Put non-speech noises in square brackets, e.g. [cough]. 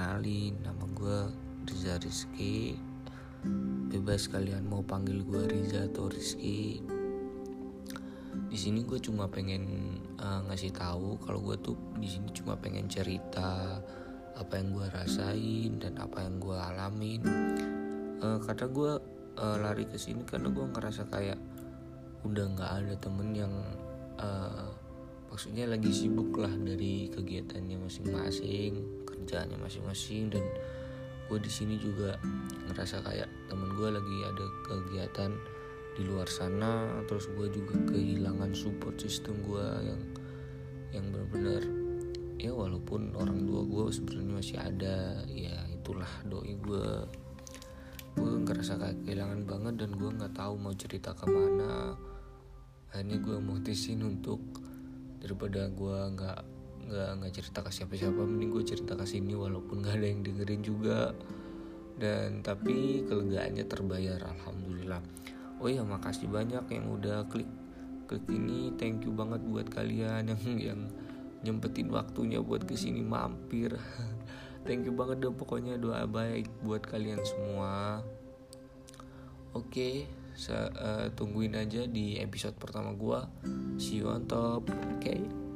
kenalin nama gue Riza Rizky. Bebas kalian mau panggil gue Riza atau Rizky. Di sini gue cuma pengen uh, ngasih tahu kalau gue tuh di sini cuma pengen cerita apa yang gue rasain dan apa yang gue alamin. Uh, karena gue uh, lari ke sini karena gue ngerasa kayak udah nggak ada temen yang uh, maksudnya lagi sibuk lah dari kegiatannya masing-masing kerjaannya masing-masing dan gue di sini juga ngerasa kayak temen gue lagi ada kegiatan di luar sana terus gue juga kehilangan support system gue yang yang benar-benar ya walaupun orang tua gue sebenarnya masih ada ya itulah doi gue gue ngerasa kayak kehilangan banget dan gue nggak tahu mau cerita ke mana. Akhirnya gue mutusin untuk daripada gue nggak nggak nggak cerita ke siapa-siapa mending gue cerita ke sini walaupun nggak ada yang dengerin juga. Dan tapi kelegaannya terbayar alhamdulillah. Oh ya makasih banyak yang udah klik klik ini. Thank you banget buat kalian yang yang nyempetin waktunya buat ke sini mampir. [laughs] Thank you banget dong pokoknya doa baik buat kalian semua. Oke. okay, uh, tungguin aja di episode pertama gua see you on top oke okay?